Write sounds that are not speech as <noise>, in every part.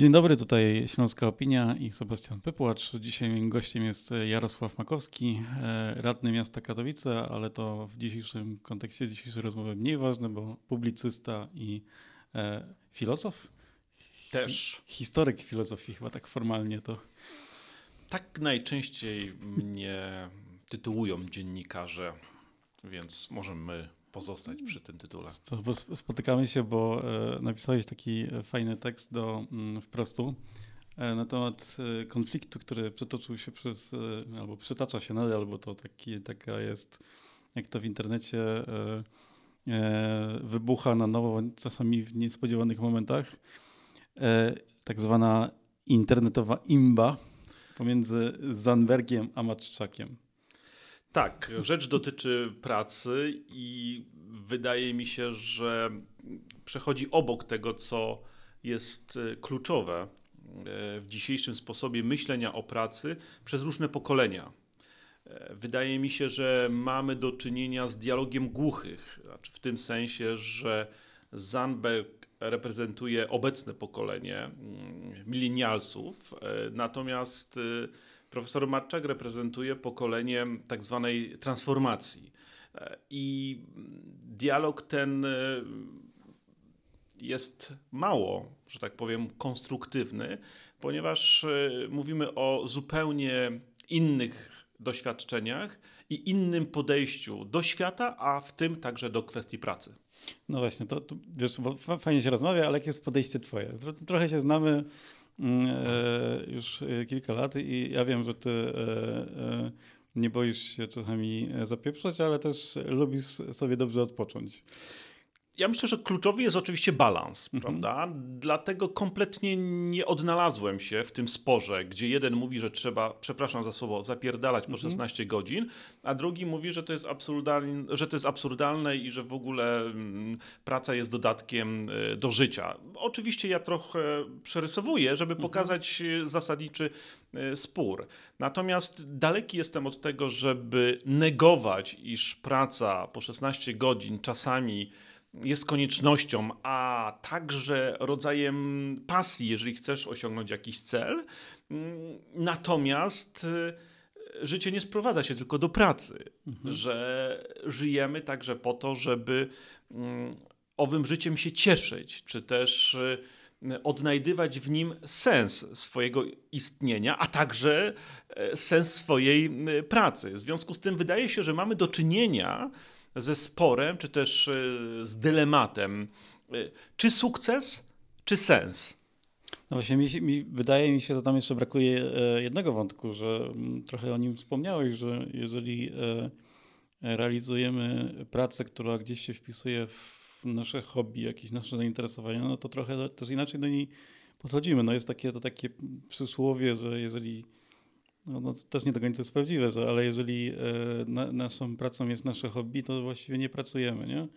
Dzień dobry, tutaj Śląska Opinia i Sebastian Pypłacz. Dzisiaj moim gościem jest Jarosław Makowski, e, radny miasta Katowice, ale to w dzisiejszym kontekście dzisiejszej rozmowy mniej ważne, bo publicysta i e, filozof? Też. Historyk filozofii, chyba tak formalnie to. Tak najczęściej mnie tytułują dziennikarze, więc możemy pozostać przy tym tytule. Spotykamy się, bo e, napisałeś taki fajny tekst do mm, wprostu e, na temat e, konfliktu, który przetoczył się przez, albo przytacza się nadal, albo to taki, taka jest, jak to w internecie wybucha na nowo, czasami w niespodziewanych momentach, tak zwana internetowa imba pomiędzy Zanbergiem a Matczakiem. Tak, rzecz dotyczy pracy i wydaje mi się, że przechodzi obok tego, co jest e, kluczowe e, w dzisiejszym sposobie myślenia o pracy przez różne pokolenia. E, wydaje mi się, że mamy do czynienia z dialogiem głuchych, znaczy w tym sensie, że Zandberg reprezentuje obecne pokolenie mm, milenialsów, natomiast Profesor Matczak reprezentuje pokolenie tak zwanej transformacji. E, I dialog ten e, jest mało, że tak powiem, konstruktywny, ponieważ e, mówimy o zupełnie innych doświadczeniach i innym podejściu do świata, a w tym także do kwestii pracy. No właśnie, to, to wiesz, fajnie się rozmawia, ale jakie jest podejście twoje? Trochę się znamy, już e, kilka lat i ja wiem, że ty e, nie boisz się czasami zapieprzać, ale też lubisz sobie dobrze odpocząć. Ja myślę, że kluczowy jest oczywiście balans, mhm. prawda? Dlatego kompletnie nie odnalazłem się w tym sporze, gdzie jeden mówi, że trzeba, przepraszam za słowo, zapierdalać po mhm. 16 godzin, a drugi mówi, że to jest absurdalne, że to jest absurdalne i że w ogóle mm, praca jest dodatkiem y, do życia. Oczywiście ja trochę przerysowuję, żeby mhm. pokazać y, zasadniczy y, spór. Natomiast daleki jestem od tego, żeby negować, iż praca po 16 godzin czasami jest koniecznością, a także rodzajem pasji, jeżeli chcesz osiągnąć jakiś cel. Mm, natomiast y, życie nie sprowadza się tylko do pracy, mhm. że żyjemy także po to, żeby mm, owym życiem się cieszyć, czy też y, odnajdywać w nim sens swojego istnienia, a także e, sens swojej pracy. W związku z tym wydaje się, że mamy do czynienia ze sporem, czy też e, z dylematem, e, czy sukces, czy sens. No właśnie, mi, mi, wydaje mi się, że tam jeszcze brakuje e, jednego wątku, że mm, trochę o nim wspomniałeś, że jeżeli realizujemy pracę, która gdzieś się wpisuje w nasze hobby, jakieś nasze zainteresowania, no to trochę też inaczej do niej podchodzimy. No jest takie, to takie przysłowie, że jeżeli no, no, to też nie do końca jest prawdziwe, że, ale jeżeli e, na, naszą pracą jest nasze hobby, to właściwie nie pracujemy, nie?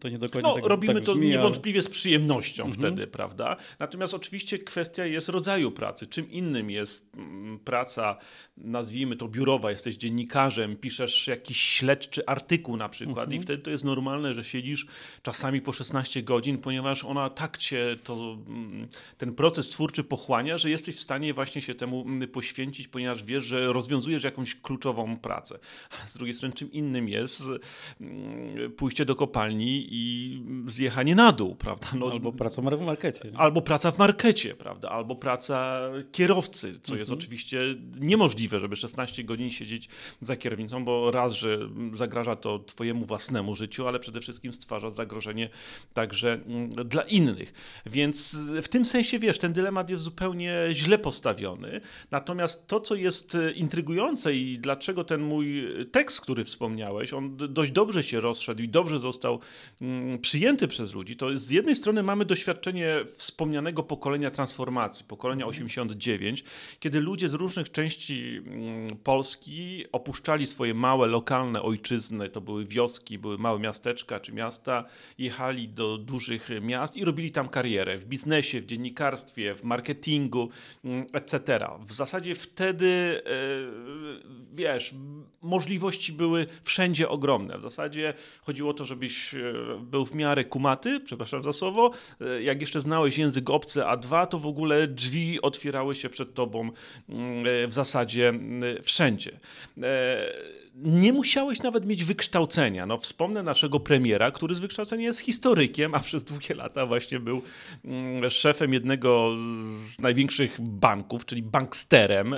To nie dokładnie no, tak, robimy tak brzmi, to niewątpliwie ale... z przyjemnością mhm. wtedy, prawda? Natomiast oczywiście kwestia jest rodzaju pracy. Czym innym jest mm, praca, nazwijmy to biurowa, jesteś dziennikarzem, piszesz jakiś śledczy artykuł na przykład mhm. i wtedy to jest normalne, że siedzisz czasami po 16 godzin, ponieważ ona tak cię to, mm, ten proces twórczy pochłania, że jesteś w stanie właśnie się temu mm, poświęcić, ponieważ wiesz, że rozwiązujesz jakąś kluczową pracę. A z drugiej strony czym innym jest pójście do kopalni i zjechanie na dół, prawda? No, albo praca w markecie. Nie? Albo praca w markecie, prawda? Albo praca kierowcy, co mhm. jest oczywiście niemożliwe, żeby 16 godzin siedzieć za kierownicą, bo raz, że zagraża to twojemu własnemu życiu, ale przede wszystkim stwarza zagrożenie także mm, dla innych. Więc w tym sensie, wiesz, ten dylemat jest zupełnie źle postawiony. Natomiast to, co jest intrygujące i dlaczego ten mój tekst, który wspomniałeś, on dość dobrze się rozszedł i dobrze został przyjęty przez ludzi, to z jednej strony mamy doświadczenie wspomnianego pokolenia transformacji, pokolenia 89, mhm. kiedy ludzie z różnych części mm, Polski opuszczali swoje małe, lokalne ojczyzny, to były wioski, były małe miasteczka czy miasta, jechali do dużych miast i robili tam karierę w biznesie, w dziennikarstwie, w marketingu, mm, etc. W zasadzie wtedy, e, wiesz, możliwości były wszędzie ogromne. W zasadzie chodziło o to, żebyś e, był w miarę kumaty, przepraszam za słowo, e, jak jeszcze znałeś język obcy, a dwa, to w ogóle drzwi otwierały się przed tobą mm, w zasadzie mm, wszędzie nie musiałeś nawet mieć wykształcenia. No, wspomnę naszego premiera, który z wykształcenia jest historykiem, a przez długie lata właśnie był mm, szefem jednego z największych banków, czyli banksterem.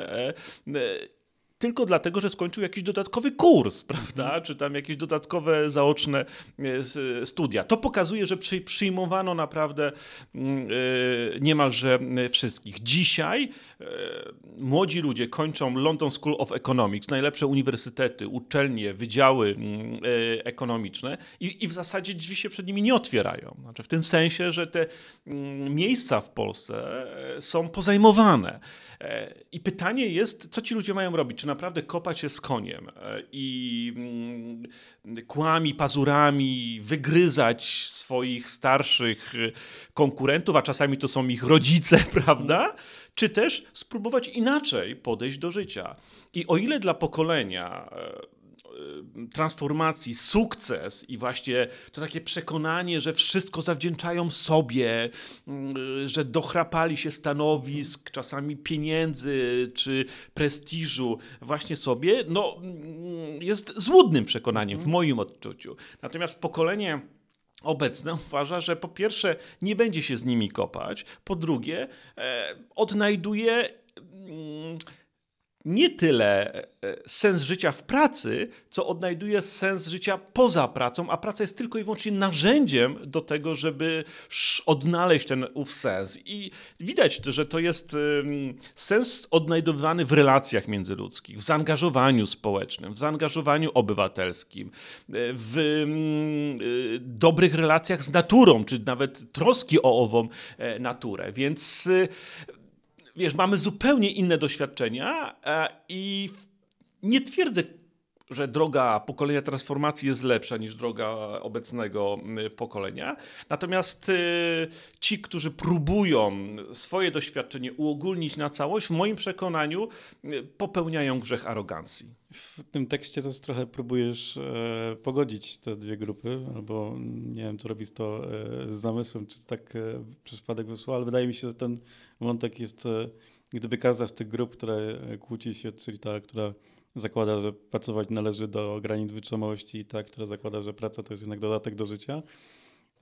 E, e, tylko dlatego, że skończył jakiś dodatkowy kurs, prawda? Mhm. Czy tam jakieś dodatkowe zaoczne e, studia. To pokazuje, że przyjmowano naprawdę mm, niemalże wszystkich. Dzisiaj młodzi ludzie kończą London School of Economics, najlepsze uniwersytety, uczelnie, wydziały mm, e, ekonomiczne i, i w zasadzie drzwi się przed nimi nie otwierają. Znaczy w tym sensie, że te mm, miejsca w Polsce e, są pozajmowane. E, I pytanie jest, co ci ludzie mają robić? Czy naprawdę kopać się z koniem i mm, kłami, pazurami wygryzać swoich starszych konkurentów, a czasami to są ich rodzice, <laughs> prawda? Czy też spróbować inaczej podejść do życia. I o ile dla pokolenia e, e, transformacji, sukces i właśnie to takie przekonanie, że wszystko zawdzięczają sobie, mm, że dochrapali się stanowisk, czasami pieniędzy czy prestiżu właśnie sobie, no mm, jest złudnym przekonaniem w mhm. moim odczuciu. Natomiast pokolenie obecne uważa, że po pierwsze nie będzie się z nimi kopać, po drugie e, odnajduje nie tyle e, sens życia w pracy, co odnajduje sens życia poza pracą, a praca jest tylko i wyłącznie narzędziem do tego, żeby odnaleźć ten ów sens. I widać, że to jest sens odnajdowany w relacjach międzyludzkich, w zaangażowaniu społecznym, w zaangażowaniu obywatelskim, w y, dobrych relacjach z naturą, czy nawet troski o ową e, naturę. Więc y, wiesz, mamy zupełnie inne doświadczenia e, i nie twierdzę, że droga pokolenia transformacji jest lepsza niż droga obecnego pokolenia. Natomiast y, ci, którzy próbują swoje doświadczenie uogólnić na całość, w moim przekonaniu y, popełniają grzech arogancji. W tym tekście to trochę próbujesz e, pogodzić te dwie grupy, albo nie wiem, co robisz to e, z zamysłem, czy tak e, przypadek wysłał, ale wydaje mi się, że ten wątek jest, e, gdyby każda z tych grup, które kłóci się, czyli ta, która zakłada, że pracować należy do granic wytrzymałości i ta, która zakłada, że praca to jest jednak dodatek do życia,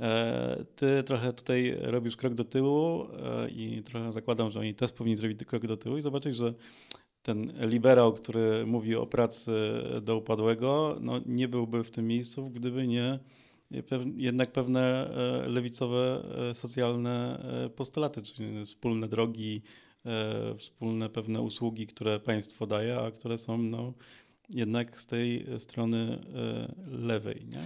e, ty trochę tutaj robisz krok do tyłu e, i trochę zakładam, że oni też powinni zrobić krok do tyłu i zobaczyć, że ten liberał, który mówi o pracy do upadłego, no nie byłby w tym miejscu, gdyby nie jednak pewne e, lewicowe, socjalne postulaty, czyli wspólne drogi, wspólne pewne usługi, które państwo daje, a które są no, jednak z tej strony e, lewej. Nie?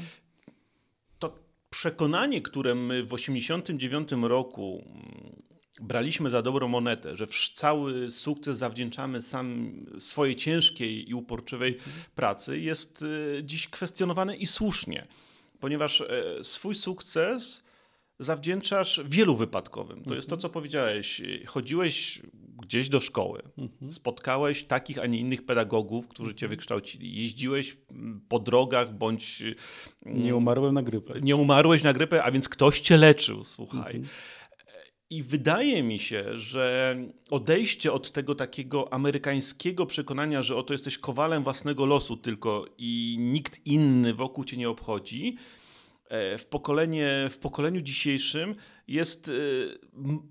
To przekonanie, które my w 1989 roku mm, braliśmy za dobrą monetę, że cały sukces zawdzięczamy sam swojej ciężkiej i uporczywej mhm. pracy, jest e, dziś kwestionowane i słusznie, ponieważ swój sukces zawdzięczasz wielu wypadkowym. To jest to, mhm. co powiedziałeś. Chodziłeś gdzieś do szkoły, mhm. spotkałeś takich, a nie innych pedagogów, którzy cię mhm. wykształcili. Jeździłeś mm, po drogach bądź... Mm, nie umarłem na grypę. Nie umarłeś na grypę, a więc ktoś cię leczył, słuchaj. I wydaje mi się, że odejście od tego takiego amerykańskiego przekonania, że oto jesteś kowalem własnego losu tylko i nikt inny wokół cię nie obchodzi, w, pokolenie, w pokoleniu dzisiejszym jest e,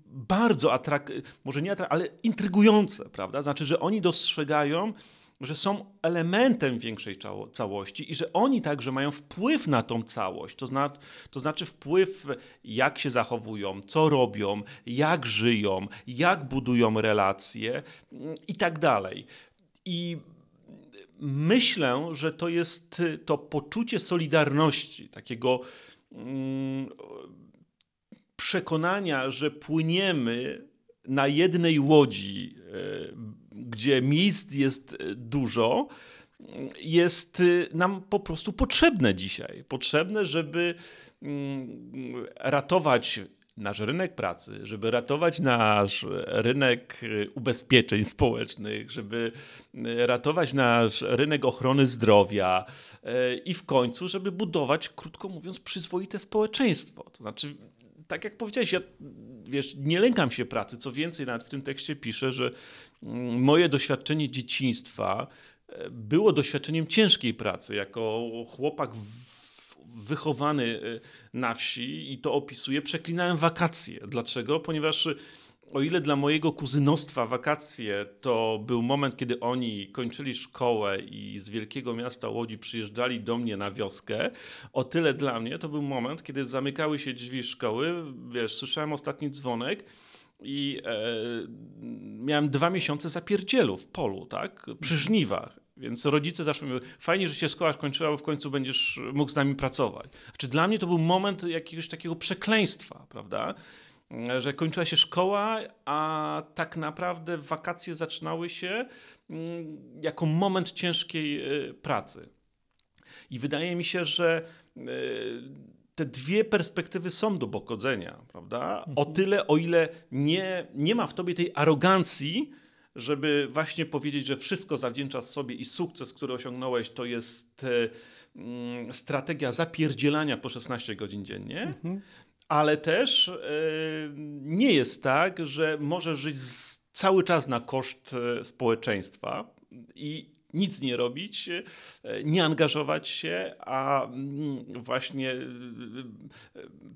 bardzo atrakcyjne, może nie atrak ale intrygujące, prawda? Znaczy, że oni dostrzegają, że są elementem większej całości i że oni także mają wpływ na tą całość. To, zna, to znaczy wpływ, jak się zachowują, co robią, jak żyją, jak budują relacje mm, i tak dalej. I myślę, że to jest to poczucie solidarności, takiego mm, przekonania, że płyniemy na jednej łodzi, e, gdzie miejsc jest dużo, jest nam po prostu potrzebne dzisiaj. Potrzebne, żeby mm, ratować nasz rynek pracy, żeby ratować nasz rynek ubezpieczeń społecznych, żeby ratować nasz rynek ochrony zdrowia i w końcu, żeby budować, krótko mówiąc, przyzwoite społeczeństwo. To znaczy, tak jak powiedziałeś, ja wiesz, nie lękam się pracy. Co więcej, nawet w tym tekście piszę, że mm, moje doświadczenie dzieciństwa było doświadczeniem ciężkiej pracy. Jako chłopak wychowany e, na wsi i to opisuję, przeklinałem wakacje. Dlaczego? Ponieważ o ile dla mojego kuzynostwa wakacje to był moment, kiedy oni kończyli szkołę i z wielkiego miasta Łodzi przyjeżdżali do mnie na wioskę, o tyle dla mnie to był moment, kiedy zamykały się drzwi szkoły, wiesz, słyszałem ostatni dzwonek i e, miałem dwa miesiące zapierdzielu w polu, tak, przy żniwach. Więc rodzice zawsze mówią, fajnie, że się szkoła skończyła, bo w końcu będziesz mógł z nami pracować. Znaczy dla mnie to był moment jakiegoś takiego przekleństwa, prawda? że kończyła się szkoła, a tak naprawdę wakacje zaczynały się mm, jako moment ciężkiej y, pracy. I wydaje mi się, że y, te dwie perspektywy są do pogodzenia, prawda? O mhm. tyle, o ile nie, nie ma w tobie tej arogancji, żeby właśnie powiedzieć, że wszystko zawdzięczasz sobie i sukces, który osiągnąłeś, to jest y, mm, strategia zapierdzielania po 16 godzin dziennie, mhm. Ale też e, nie jest tak, że możesz żyć cały czas na koszt e, społeczeństwa. I nic nie robić, e, nie angażować się, a mm, właśnie e,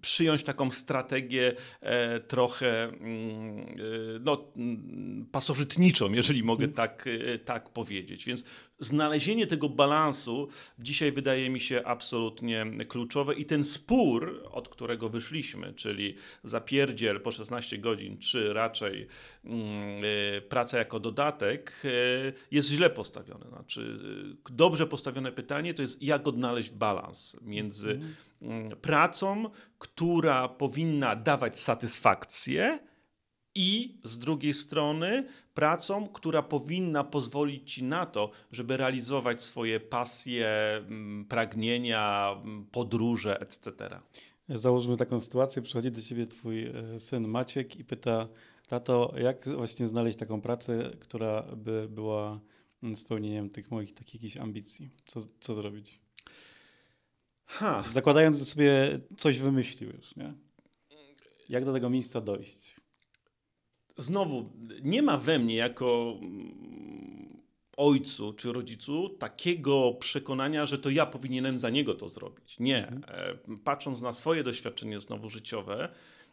przyjąć taką strategię e, trochę mm, no, mm, pasożytniczą, jeżeli mogę mhm. tak, tak powiedzieć. Więc znalezienie tego balansu dzisiaj wydaje mi się absolutnie kluczowe i ten spór, od którego wyszliśmy, czyli zapierdziel po 16 godzin, czy raczej praca jako dodatek, jest źle postawiony. Znaczy, dobrze postawione pytanie to jest, jak odnaleźć balans między mm. pracą, która powinna dawać satysfakcję, i z drugiej strony pracą, która powinna pozwolić ci na to, żeby realizować swoje pasje, mm, pragnienia, mm, podróże, etc. Załóżmy taką sytuację, przychodzi do ciebie twój e, syn Maciek i pyta, tato, jak właśnie znaleźć taką pracę, która by była spełnieniem tych moich takich jakichś ambicji? Co, co zrobić? Ha. Zakładając sobie coś wymyślił już, nie? Jak do tego miejsca dojść? Znowu, nie ma we mnie jako mm, ojcu czy rodzicu takiego przekonania, że to ja powinienem za niego to zrobić. Nie. Mhm. E, patrząc na swoje doświadczenie znowu życiowe,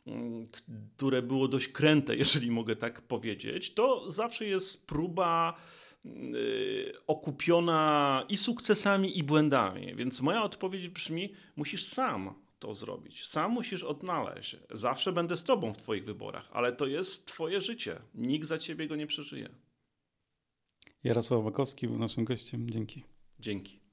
mm, które było dość kręte, <laughs> jeżeli mogę tak powiedzieć, to zawsze jest próba okupiona i sukcesami, i błędami. Więc moja odpowiedź brzmi: musisz sam to zrobić. Sam musisz odnaleźć. Zawsze będę z tobą w twoich wyborach, ale to jest twoje życie. Nikt za ciebie go nie przeżyje. Jarosław Makowski był naszym gościem. Dzięki. Dzięki.